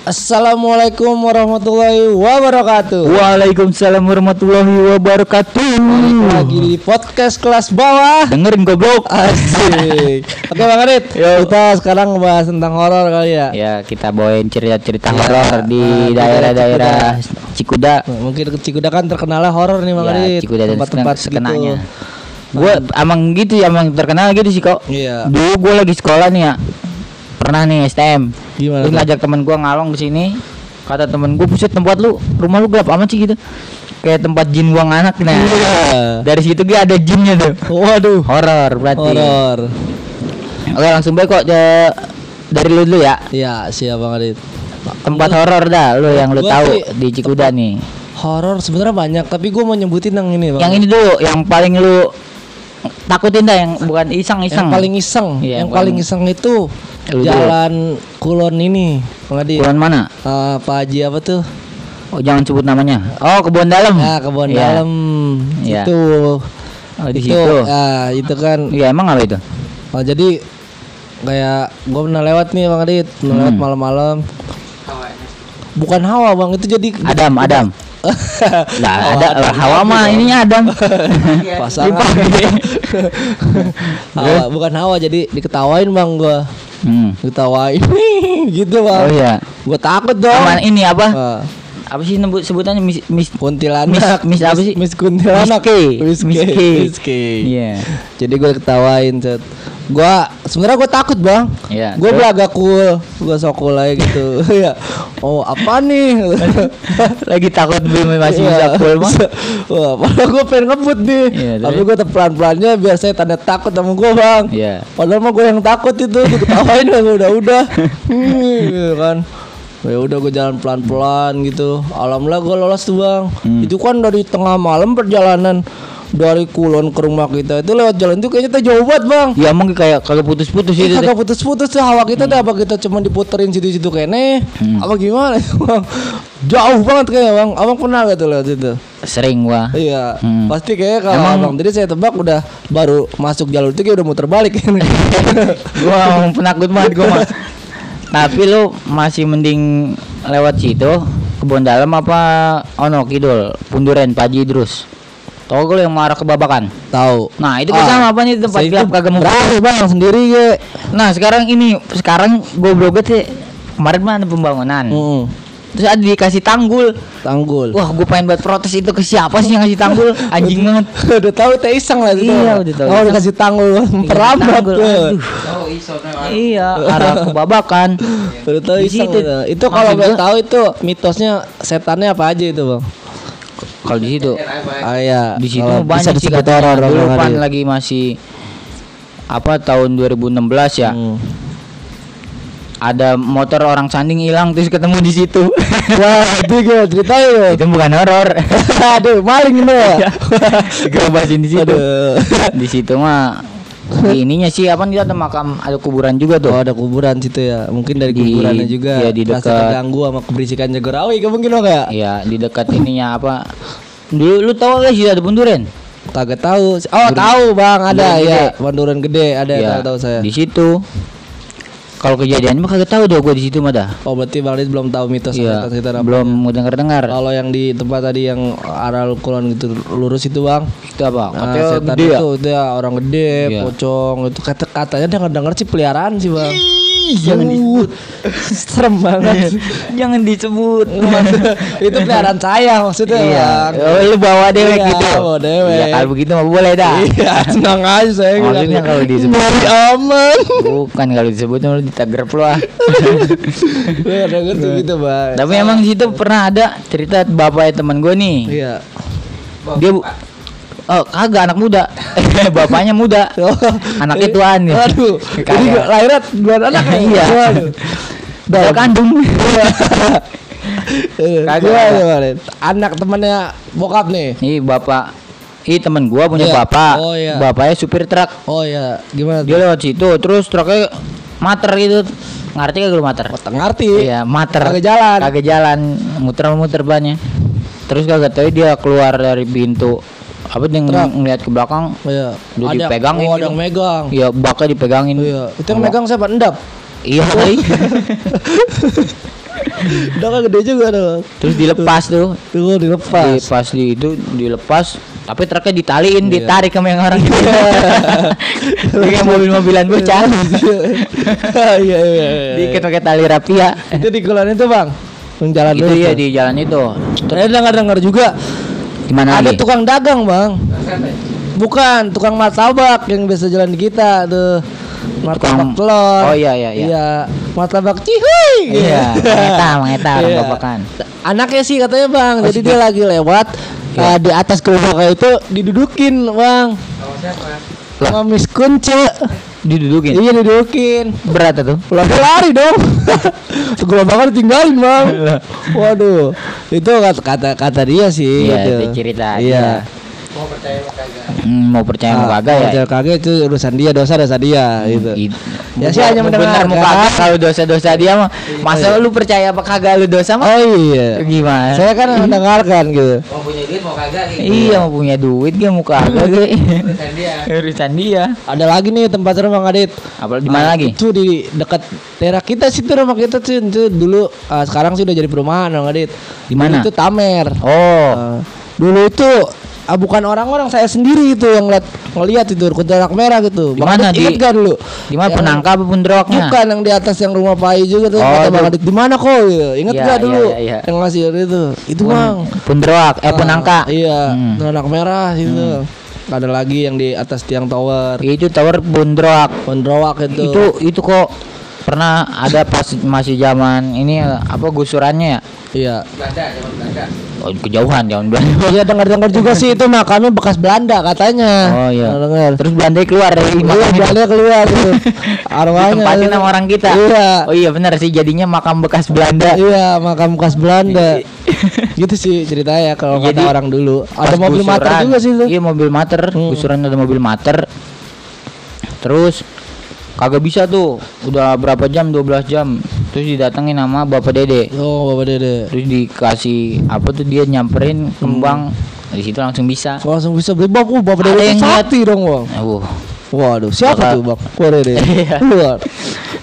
Assalamualaikum warahmatullahi wabarakatuh. Waalaikumsalam warahmatullahi wabarakatuh. Lagi di podcast kelas bawah. Dengerin goblok. Asik. Oke Bang Adit, kita sekarang ngebahas tentang horor kali ya. Ya, kita bawain cerita-cerita Ya, horor di ah, daerah-daerah Cikuda. Nah, Mungkin Cikuda kan terkenalnya horor nih Bang Ya, Adit. Cikuda dan tempat-tempat sekenanya. gitu. Gue emang gitu ya, emang terkenal gitu sih kok. Iya. Dulu gue lagi sekolah nih ya. Pernah nih STM. Gimana tuh? ngajak temen gue ngalong ke sini. Kata temen gue, buset tempat lu, rumah lu gelap amat sih gitu. Kayak tempat jin buang anak nah. Iya. Dari situ gue ada jinnya tuh. Waduh. Horor berarti. Horor. Oke langsung baik kok dari lu dulu ya. Iya, siap Bang Adit. Tempat horor dah lu yang lu Gua tahu di Cikuda nih. Horor sebenarnya banyak, tapi gue mau nyebutin yang ini Bang. Yang ini dulu yang paling lu takutin dah yang bukan iseng-iseng. Yang paling iseng, Iya, yang paling iseng itu Lu dulu. jalan Kulon ini, Bang Adit. Bulan mana? Eh, Pak Haji apa tuh? Oh jangan sebut namanya. Oh kebun dalam. Ya kebun Iya. dalam Iya. itu. Oh di itu, situ. ya itu kan. Iya emang apa itu? Oh, jadi kayak gue pernah lewat nih Bang Adit, pernah lewat Hmm. malam-malam. Bukan hawa Bang, itu jadi Adam, Adam. Oh, ada Adam. hawa mah ininya Adam. pasangan. hawa, bukan hawa jadi diketawain Bang gua. Hmm. Diketawain gitu Bang. Oh iya. Gua takut dong. Aman ini apa? Ah, Apa sih sebut sebutannya mis, mis kuntilanak, Miss- miss apa sih? Miss kuntilanak. Miss K. Miss K. Iya. Jadi gue ketawain set. Gua sebenarnya gue takut bang. Iya, Gue belaga cool. Gue sok cool aja gitu. ya. Oh apa nih? Lagi takut belum masih Iya. bisa cool mah. Wah, padahal gue pengen ngebut nih. Iya, Tapi gue pelan pelannya biar saya tanda takut sama gue bang. Iya. Padahal mah gue yang takut itu. Gue ketawain. Udah udah. gitu kan. Ya udah gue jalan pelan pelan gitu. Alhamdulillah gue lolos tuh bang. Hmm. Itu kan dari tengah malam perjalanan dari Kulon ke rumah kita itu lewat jalan itu kayaknya tuh jauh banget bang. Ya emang kayak kagak putus-putus Iya itu. deh. kagak putus-putus tuh hawa kita tuh apa kita cuma diputerin situ-situ kene Hmm. apa gimana bang jauh banget kayaknya bang abang pernah gak tuh lewat situ Sering gua. iya Hmm. pasti kayaknya kalau Emang- abang tadi saya tebak udah baru masuk jalur itu kayak udah muter balik gua emang penakut banget gua mah. Tapi lu masih mending lewat situ kebun dalam apa ono kidul punduren Paji Idrus. Tau gue yang marah kebabakan. tahu Nah itu kan Ah, sama apa nih tempat gelap kagak mau. bang sendiri ya Nah sekarang ini sekarang gue bloget sih kemarin mah ada pembangunan. Hmm, Terus ada dikasih tanggul. tanggul Wah gue pengen buat protes itu ke siapa sih yang ngasih tanggul? Anjing banget. udah tahu teh iseng lah itu Iya, udah tahu oh dikasih tanggul merambat tuh aduh. Iya arah kebabakan. udah tahu udah. itu kalau gua- tahu itu mitosnya setannya apa aja itu bang Kalau di situ ah iya di situ banyak bisa sih horor Dulu pan Adi. lagi masih apa tahun 2016 ya. Hmm. Ada motor orang sanding hilang terus ketemu di situ. Wah, itu gimana ceritain itu bukan horor. Aduh, maling itu ya. Gue bahasin di situ. Di situ mah di ininya sih apa nih ada makam ada kuburan juga tuh. Oh, ada kuburan situ ya. Mungkin dari Di- kuburannya juga. iya, di dekat- terganggu sama keberisikan Jagorawi, kayak mungkin lo enggak? Iya, di dekat ininya apa? Dulu lu tahu gak sih ada bunduren? Kagak tahu. Oh, tahu Bang, ada Bunduran ya. gede. Gede, ada tahu tahu saya. Di situ. Kalau kejadian mah kagak tahu deh gua di situ mah dah. Oh, berarti Bang belum tahu mitos Iya, apa. belum dengar dengar. Kalau yang di tempat tadi yang arah kulon gitu lurus itu Bang. Itu apa? Nah, setan gede ya? itu, itu ya orang gede, Iya. pocong itu kata katanya denger denger sih peliharaan sih bang. Jangan disebut. Serem banget. Jangan disebut. itu peliharaan saya maksudnya iya. Oh, lu bawa dewek Iya, gitu. bawa dewek. Iya, kalau begitu mah boleh dah. Iya, tenang aja saya. Maksudnya kalau disebut- Nyari aman. Bukan kalau disebut lu ditager lu ah. Iya, denger tuh gitu bang. Tapi emang situ pernah ada cerita bapaknya teman gue nih. Iya. Dia bu- Oh, kagak anak muda. Bapaknya muda. Anaknya tuaan nih. Aduh. Jadi Kagak. lahirnya dua anak ya? Iya. Udah kandung. Eh, Kagak, kagak. Anak temannya bokap nih. Nih bapak Ih temen gua punya Iya. bapak. Oh, iya. Bapaknya supir truk. Oh iya, gimana? Dia lewat situ terus truknya mater gitu. Ngerti gak lu mater? Oh, ngerti. Iya, mater. Kagak jalan. Kagak jalan, muter-muter bannya. Terus kagak tahu dia keluar dari pintu. Apa dia ng- Truk. ngeliat ke belakang? Iya. Udah dipegangin Oh, ada gitu. yang megang. Iya, baknya dipegangin. Iya. Itu yang megang siapa? Endap. Iya. Udah kan gede juga tuh. Terus dilepas tuh. Tuh dilepas. Di, pas di itu dilepas tapi truknya ditaliin, Iya. ditarik sama yang orang itu. Kayak mobil-mobilan bocah. Iya iya. iya. Diikat pakai tali rapia. Itu di kolan itu bang. Yang jalan Itu ya tuh. di jalan itu. Saya dengar dengar juga Di mana ada lagi? tukang dagang bang. Bukan tukang martabak yang biasa jalan di kita tuh. Martabak Tukang- telur. Oh, iya, iya, iya. Iya. Martabak cihuy. Iya, mengeta, mengeta orang Iya. babakan. Anaknya sih katanya bang. Oh, Jadi dia lagi lewat. Iya. eh, di atas gerobaknya itu didudukin bang. Sama Miss Kunce. Didudukin. Iya didudukin. Berat tuh. Pulang dia lari dong. Gerobaknya ditinggalin bang. Waduh. Itu kata kata, kata dia sih. Iya, gitu. cerita. Iya. Hmm, mau percaya mau Ah, kagak ya? percaya kagak itu urusan dia dosa dosa dia gitu. Gitu. Ya sih hanya mendengar kagak kalau dosa-dosa dia mah. Masa lu percaya apa kagak lu dosa mah? Oh iya. Gimana? Saya kan mendengarkan gitu. Mau punya duit mau kagak gitu. Iya mau punya duit dia mau kagak ge. Urusan dia. Urusan dia. Ada lagi nih tempat Bang Adit. Apa di mana Ah, lagi? Itu di dekat daerah kita situ rumah kita tuh itu dulu ah, sekarang sih udah jadi perumahan Bang Adit. Di mana? Itu Tamer. Oh, Ah, dulu itu ah, bukan orang-orang saya sendiri itu yang ngeliat ngeliat itu kuntilanak merah gitu. Di Bang? Adit Di- gak dulu? di mana penangkap apa pendroknya? Bukan yang di atas yang rumah Pai juga tuh Oh, kata Bang Adit di mana kok gitu. Ingat Iya, gak iya, dulu iya, iya. yang ngasih itu? Itu Bang. Pendroak, eh Ah, penangka. Iya, Hmm. anak merah itu. Ada lagi yang di atas tiang tower. Itu tower bundroak. Pondrowak itu. Itu itu kok pernah ada pas masih zaman ini apa gusurannya ya? Iya. Belanda, zaman Belanda. Oh, kejauhan jangan bilang. Iya dengar-dengar juga sih itu makamnya bekas Belanda katanya. Oh iya. Dengar. Terus Belanda keluar dari Iya, makam. Belanda keluar gitu. Arwahnya. Ditempatin sama orang kita. Iya. Oh iya benar sih jadinya makam bekas Belanda. Iya, makam bekas Belanda. gitu sih ceritanya kalau kata Jadi, orang dulu. Ada mobil mater gusuran- juga sih itu. Iya mobil mater, Hmm. gusuran ada mobil mater. Terus kagak bisa tuh, udah berapa jam 12 jam. Terus didatengin sama Bapak Dede. Oh, Bapak Dede. Terus dikasih apa tuh dia nyamperin kembang Hmm. di situ langsung bisa. Langsung bisa beli uh, Bapak Dede yang sakti dong bang. Aduh. Waduh, siapa Bapak- tuh bang? Bapak Dede. Iya. Luar.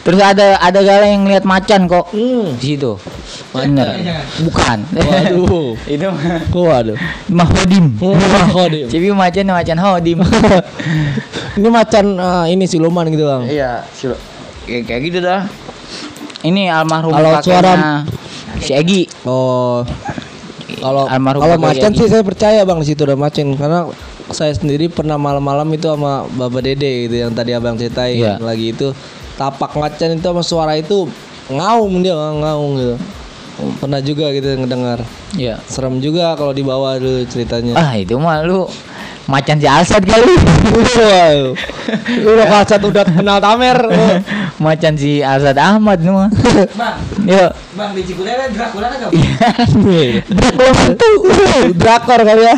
Terus ada ada gala yang lihat macan kok Hmm. di situ. Bener. Bukan. Waduh. Itu mah Waduh. Mahodim. Wah, Kodim. Cibi macan macan hodim. Ini macan ah, ini siluman gitu bang. Iya, silo. Kayak, kayak gitu dah. Ini almarhum Kalau suara- si Egi. Oh. Kalau Almarhum kalau macan sih saya percaya bang di situ ada macan karena saya sendiri pernah malam-malam itu sama Bapak Dede gitu yang tadi abang ceritain Iya. lagi itu tapak macan itu sama suara itu ngaung dia ngaung gitu. Pernah juga gitu ngedengar. Iya. Serem juga kalau dibawa dulu ceritanya. Ah, itu mah lu macan si Alsat kali. Wow. Lu udah kasat udah kenal Tamer. macan si Alsat Ahmad nu mah. Bang, Yo. Bang di ada Dracula ada Iya. enggak? Drakor kali ya.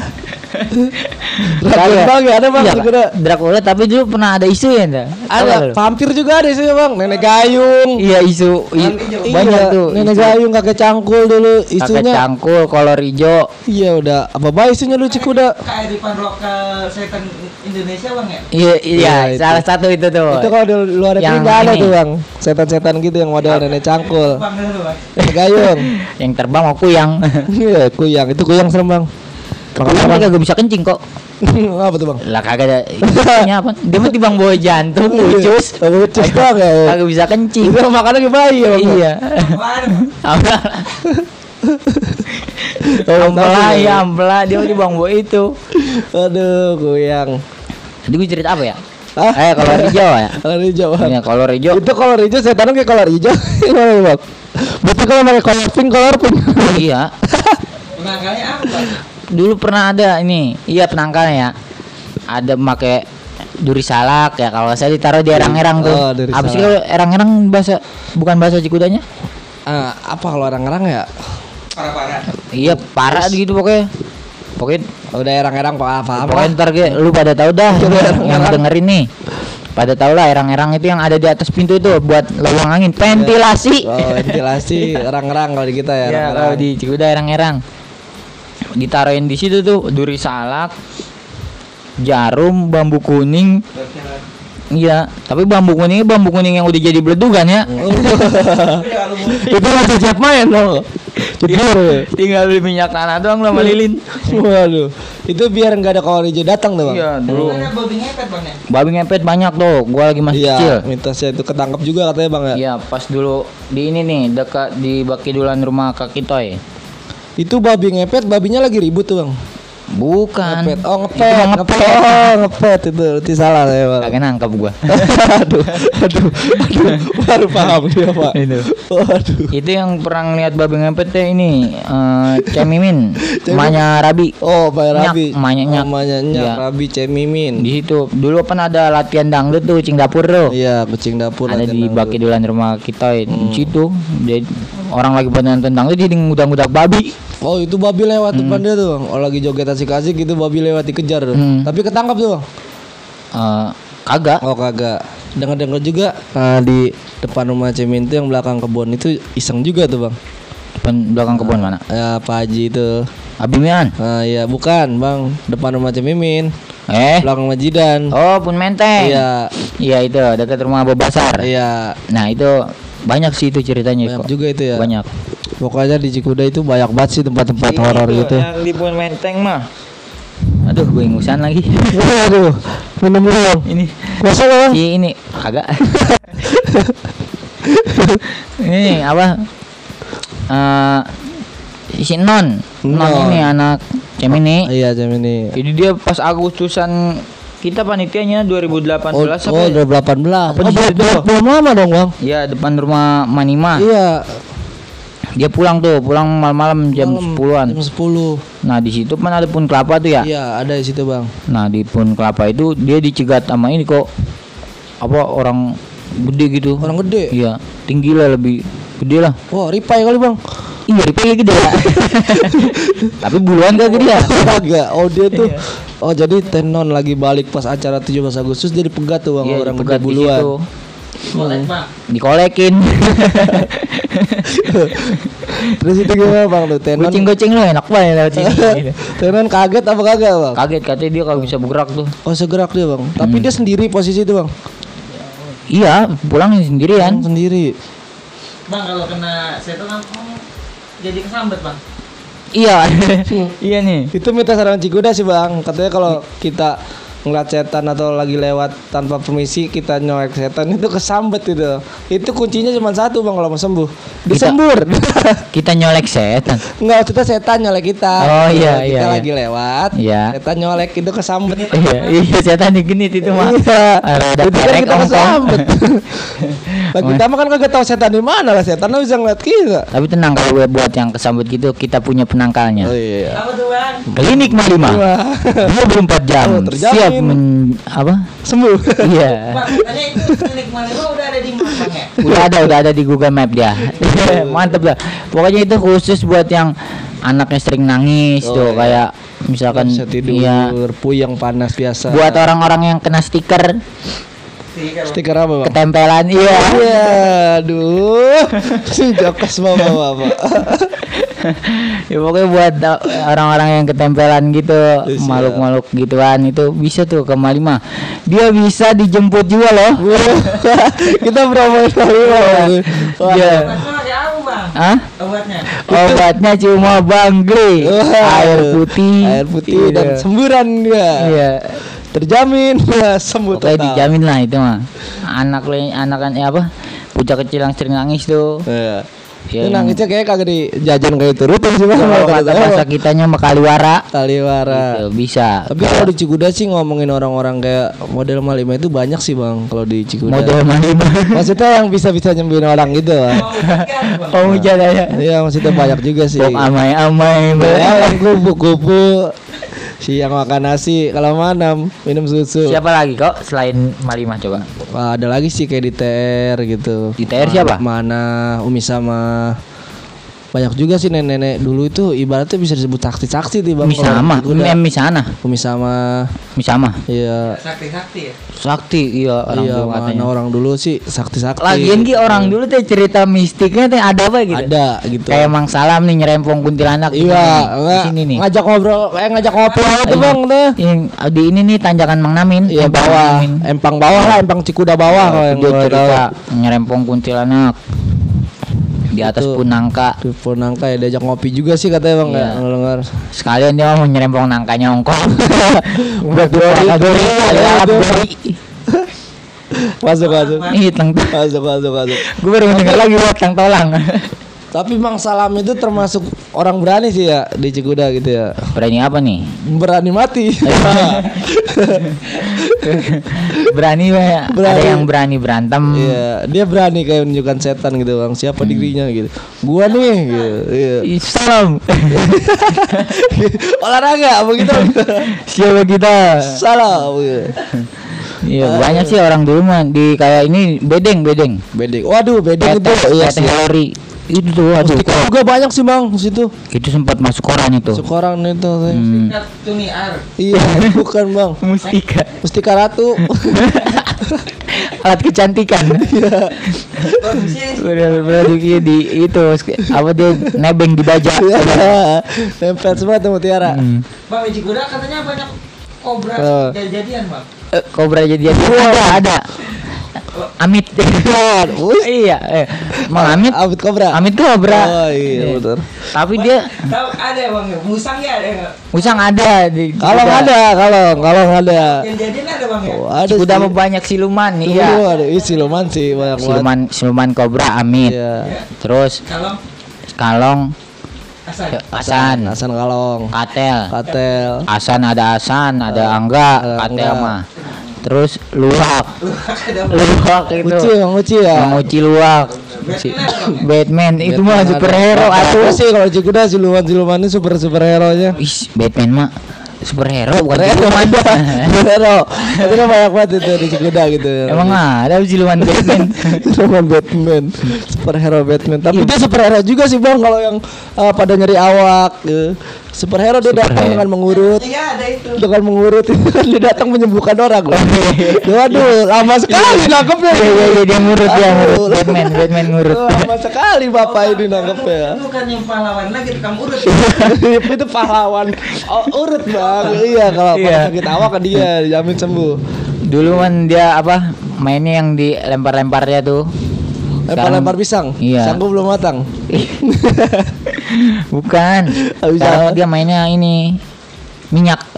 Bang ya ada bang Iya, Cikuda. Dracula tapi dulu pernah ada isu ya enggak? Ada vampir juga ada sih bang, nenek gayung. Iya isu i- Iya, banyak tuh. Nenek isu. gayung kakek cangkul dulu Kakek isunya. cangkul, kolor hijau. Iya udah apa baik isunya lu Cikuda. Kearifan lokal setan Indonesia bang ya? Iya, iya, Iya, itu. salah satu itu tuh. Itu kalau di luar negeri Yang nggak ada tuh bang, setan-setan gitu yang model nenek cangkul, nenek gayung. Yang terbang mau kuyang. Iya kuyang, itu kuyang serem bang. Kuyang dia kagak bisa kencing kok. apa tuh bang? Lah kagak ada itunya apa? Dia mah tibang bawa jantung, ucus. Oh, ucus doang ya. Kagak bisa kencing. Itu makannya kayak bayi ya bang. Iya. Apaan? Ampela. Ampela ya ampela dia di bang bawa itu. Aduh kuyang. Tadi gue cerita apa ya? Ah? Eh kalau hijau ya. Kalau hijau bang. Iya kalau hijau. Itu kolor hijau setan kayak kolor hijau. Gimana ya, bang? Berarti kalau pakai kolor pink, kolor pink. Iya. Penangkalnya apa bang? Dulu pernah ada ini. Iya penangkalnya ya. Ada pakai duri salak ya kalau saya ditaruh di erang-erang tuh. Oh, apa sih kalau erang-erang bahasa bukan bahasa Cikudanya? Ah, apa kalau orang-orang ya? Parah-parah. Iya parah gitu pokoknya. Pokoknya Udah erang-erang apa apa? Pokoknya ntar lu pada tahu dah Erang-erang. yang dengerin nih. Pada tahu lah erang-erang itu yang ada di atas pintu itu buat lubang angin, ventilasi. Oh, ventilasi erang-erang kalau di kita ya. Ya, erang-erang. kalau di Cikuda erang-erang. Ditaruhin di situ tuh duri salak, jarum, bambu kuning, Iya, tapi bambu kuning bambu kuning yang udah jadi beledugan ya. itu masih siap main loh. Jujur. Tinggal beli minyak tanah doang sama lilin. Waduh. Itu biar nggak ada kawan hijau datang tuh, Bang. Iya, dulu. Babi ngepet bang ya? Babi ngepet banyak tuh, gua lagi masih Iya, kecil. mitosnya itu ketangkap juga katanya, Bang ya. Iya, pas dulu di ini nih dekat di Bakidulan rumah Kaki Toy. Itu babi ngepet, babinya lagi ribut tuh, Bang. Bukan. Ngepet. Oh, Itu ngepet. ngepet. Oh, ngepet itu. Berarti salah saya, Bang. Kagak nangkep gua. aduh, aduh, aduh, baru paham dia pak. Itu. Waduh. Itu yang pernah ngeliat babi ngepet teh ini eh Cemimin, emaknya Rabi. Oh, Pak Rabi. emaknya Nyak. Oh, emaknya Nyak, Iya. Rabi Cemimin. Di situ dulu kan ada latihan dangdut tuh cing dapur tuh. Iya, kucing dapur ada di dangdut. Bakidulan rumah kita di situ. Jadi orang lagi pada nonton dangdut jadi ngudak-ngudak babi. Oh, itu babi lewat depan dia tuh, Bang. Oh, lagi joget asik-asik gitu babi lewat dikejar tuh. Hmm. Tapi ketangkap tuh. Eh kagak. Oh, kagak. Dengar-dengar juga nah, di depan rumah Cemin itu yang belakang kebun itu iseng juga tuh, Bang. Depan belakang kebun mana? Ya, Pak Haji itu. Abimian. Nah, iya, bukan, Bang. Depan rumah Cemimin, Eh. belakang Majidan. Oh, pun menteng. Iya, Iya itu dekat rumah Bobasar. iya. Nah, itu banyak sih itu ceritanya Banyak kok. juga itu ya. Banyak. Pokoknya di Cikuda itu banyak banget sih tempat-tempat horor gitu. Yang di pun menteng mah. Aduh, gue ingusan lagi. Waduh, minum dulu. Ini Kosong bang. si ini kagak. ini apa? Eh si Non. Non Non. ini anak Cemini. Iya jam ini. Jadi dia pas Agustusan kita panitianya 2018 Oh, apa oh ya? udah 18. Apa oh, di situ? belum, lama dong bang. Ya depan rumah Manima. Iya. Dia pulang tuh, pulang malam-malam jam malam, 10-an. Jam 10 Nah, di situ kan ada pun kelapa tuh ya. Iya ada di situ bang. Nah, di pun kelapa itu dia dicegat sama ini kok apa orang gede gitu. Orang gede. Iya, tinggi lah lebih gede lah. Wah ripai kali bang. Iya, ripanya gede ya. Tapi buluan gak gede ya? Agak. Oh dia tuh. Oh jadi tenon lagi balik pas acara 17 Agustus jadi pegat tuh bang Iya, orang gede dipegat di buluan. Kolek bang. Dikolekin. Terus itu gimana bang tuh tenon? Goceng-goceng lu enak banget lewat sini. tenon kaget apa kagak bang? Kaget katanya dia kalau bisa bergerak tuh. Oh segerak dia bang. Tapi Hmm. dia sendiri posisi itu bang. Iya, pulang sendirian. Sendiri. Bang kalau kena setan langsung jadi kesambet bang. Iya. iya nih. Itu mitos orang Cikuda sih bang. Katanya kalau kita ngeliat setan atau lagi lewat tanpa permisi kita nyolek setan itu kesambet itu. Itu kuncinya cuma satu bang kalau mau sembuh. Disembur. Kita nyolek setan. Enggak maksudnya setan nyolek kita. Oh, iya, Kita iya, iya. lagi lewat. Iya. Setan nyolek itu kesambet. iya, iya setan digenit itu mah. Iya. Ada Itu kan kita kesambet. Lah kita mah kan kagak tahu setan di mana lah. Setan bisa ngeliat kita. Tapi tenang kalau gue buat yang kesambet gitu kita punya penangkalnya. Oh iya. Apa tuh bang? Klinik Malima. Wah. 24 jam Oh, terjamin. siap men apa? Sembuh. Iya. Bang katanya itu klinik Malima udah ada di mana ya? Udah ada udah ada di Google Map dia. Mantep lah. Pokoknya itu khusus buat yang anaknya sering nangis Oh, tuh iya. kayak misalkan bisa tidur iya puyeng panas biasa. buat orang-orang yang kena stiker Stiker apa bang? ketempelan iya Iya, aduh, jokes bapak bapak. ya pokoknya buat orang-orang yang ketempelan gitu Siap. makhluk-makhluk gituan itu bisa tuh ke Malima dia bisa dijemput juga loh Kita promoin kali bang. Iya. Apa bang? Hah? Obatnya. obatnya cuma banggle Wah, air putih air putih dan Iya. semburan dia. iya Terjamin ya, sembuh Pokoknya total. dijamin lah itu mah anak le anak kan ya apa bocah kecil yang sering nangis tuh Iya. Ya, Ini yang- nangisnya kayak kagak dijajan kayak itu rutin sih bang. kalau Kata bahasa kitanya mah kaliwara Kaliwara. gitu, bisa Tapi kalau di Cikuda sih ngomongin orang-orang kayak model Malima itu banyak sih bang kalau di Cikuda. model Malima Maksudnya yang bisa-bisa nyembuhin orang gitu bang. Oh hujan ya Iya maksudnya banyak juga sih. Pok amai-amai Ya, yang kupu-kupu siang makan nasi kalau malam minum susu. Siapa lagi kok selain Malimah coba? Wah, ada lagi sih kayak di TR gitu. Di TR siapa? mana Umi sama banyak juga sih nenek-nenek dulu itu ibaratnya bisa disebut saksi-saksi nih bang. Mie kalau sama, di Cikuda. mie mie sana, Mie sama, mie sama. iya. Sakti-sakti ya. Sakti iya orang iya, dulu mana katanya. orang dulu sih sakti-sakti. Lagian ki orang dulu teh cerita mistiknya teh ada apa gitu? ada gitu. Kayak Mang Salam nih nyerempong kuntilanak di Iya, sini, di sini nih. ngajak ngobrol, eh ngajak ngobrol tuh Iya. bang tuh. Di ini nih tanjakan Mang Namin. Iya Empang bawah, Namin. empang bawah lah, empang Cikuda bawah kalau yang nyerempong kuntilanak di atas Itu. pun nangka. Di Purnangka ya diajak ngopi juga sih katanya bang Iya. ya. Sekalian dia mau nyerempong nangkanya ongkong. Blackberry. Blackberry, Blackberry. Masuk masuk. Ih. Masuk masuk masuk. Gue baru denger lagi buat tang tolang. Tapi Bang Salam itu termasuk orang berani sih ya di Cikuda gitu ya. Berani apa nih? Berani mati. berani ya. Ada yang berani berantem. Iya, dia berani kayak menunjukkan setan gitu Bang. Siapa dirinya gitu. Gua nih gitu. Iya. Salam. Olahraga begitu. Siapa kita? Salam. gitu. Iya banyak sih orang dulu mah di kayak ini bedeng bedeng. Bedeng. Waduh, bedeng itu. Iya kalori. Itu tuh aduh. Mustika juga banyak sih Bang di situ. Itu sempat masuk koran itu. Sekarang itu. Hmm. Iya, bukan Bang. Mustika. Mustika Ratu. Alat kecantikan. Udah produksi di itu apa dia nebeng di baja. Iya. Nempel semua tuh mutiara. Hmm. Bang di Cikuda katanya banyak kobra Oh. jadi-jadian bang. Eh, Kobra jadian ada ada. Amit. iya, eh. Mang Amit. Amit Kobra. Amit Kobra. Oh iya betul. Tapi dia Tahu ada ya bang ya. Musang ya ada nggak? usang ada di Kalau ada, kalau kalau nggak ada. Yang jadian ada bang ya. Oh, ada Udah banyak siluman Dulu iya. ada siluman sih banyak. Siluman siluman kobra Amit. Iya. Terus Kalau Kalong asal. Asan, Hasan Kalong, Katel. Katel. Asan ada Asan, ada Angga, Katel mah. Terus luwak. Luwak itu. Uci, Bang Uci ya. Menguci luwak. Batman itu mah superhero atuh. sih kalau Cikuda siluman siluman ini super superhero nya. Ih, Batman mah superhero bukan siluman. Superhero. Itu kan banyak banget itu di Cikuda gitu. Emang ada siluman Batman. Siluman Batman, superhero Batman. Tapi dia superhero juga sih bang kalau yang uh, pada nyari awak. gitu. Superhero dia datang dengan mengurut. Iya ada itu. dengan mengurut dia datang menyembuhkan orang loh. Waduh, lama sekali nangkepnya. Iya iya iya dia ngurut dia ngurut. Batman Batman ngurut. Lama sekali bapak ini nangkepnya. Bukan yang pahlawan lagi tukang urut. itu pahlawan oh, urut bang. Iya kalau Iya. sakit awak kan dia dijamin sembuh. Dulu kan dia apa mainnya yang dilempar-lemparnya tuh. Lempar-lempar pisang. Iya. Sanggup belum matang. Bukan. Sekarang apa? dia mainnya ini minyak.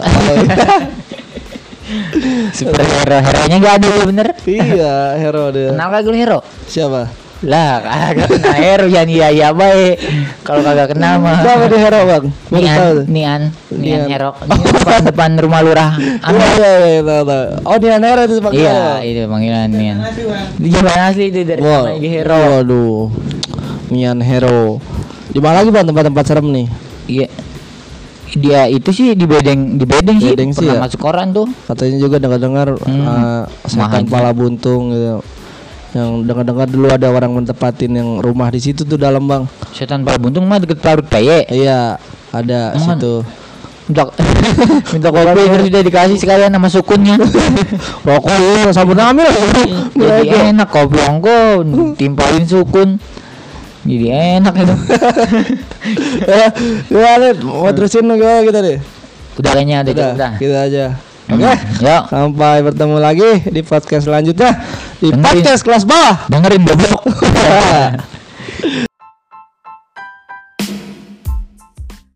Superhero heronya gak ada lu bener. iya, hero dia. Kenal kagak lu hero? Siapa? Lah kagak kenal hero ya iya iya baik. Kalau kagak kenal mah. Siapa dia hero bang? Nian. Nian, Nian Nian. hero. Depan, depan rumah lurah. Iya, iya, iya, tahu. Oh, dia hero itu sebagai Iya, itu panggilan Nian. Masih bang. Di zaman asli itu dari Wow. nama hero. Waduh. Mian Hero. Di mana lagi bang tempat-tempat serem nih? Iya. Dia itu sih di bedeng di bedeng sih Bedeng sih pernah ya? masuk koran tuh. Katanya juga dengar-dengar Hmm. eh, setan pala buntung gitu. Yang dengar-dengar dulu ada orang mentepatin yang rumah di situ tuh dalam bang. Setan pala buntung mah deket Parut Peye. Iya, ada Emang situ. Minta minta kopi terus udah dikasih sekalian sama sukunnya. Rokok sabun ambil. Jadi enak kopi ongko timpalin sukun. Jadi enak itu. ya, ya, Lid, mau terusin gimana kita deh? Udah kayaknya udah Udah, kita aja. Hmm, Oke. Yuk, Sampai bertemu lagi di podcast selanjutnya di Dengerin. podcast kelas bawah. dengerin goblok.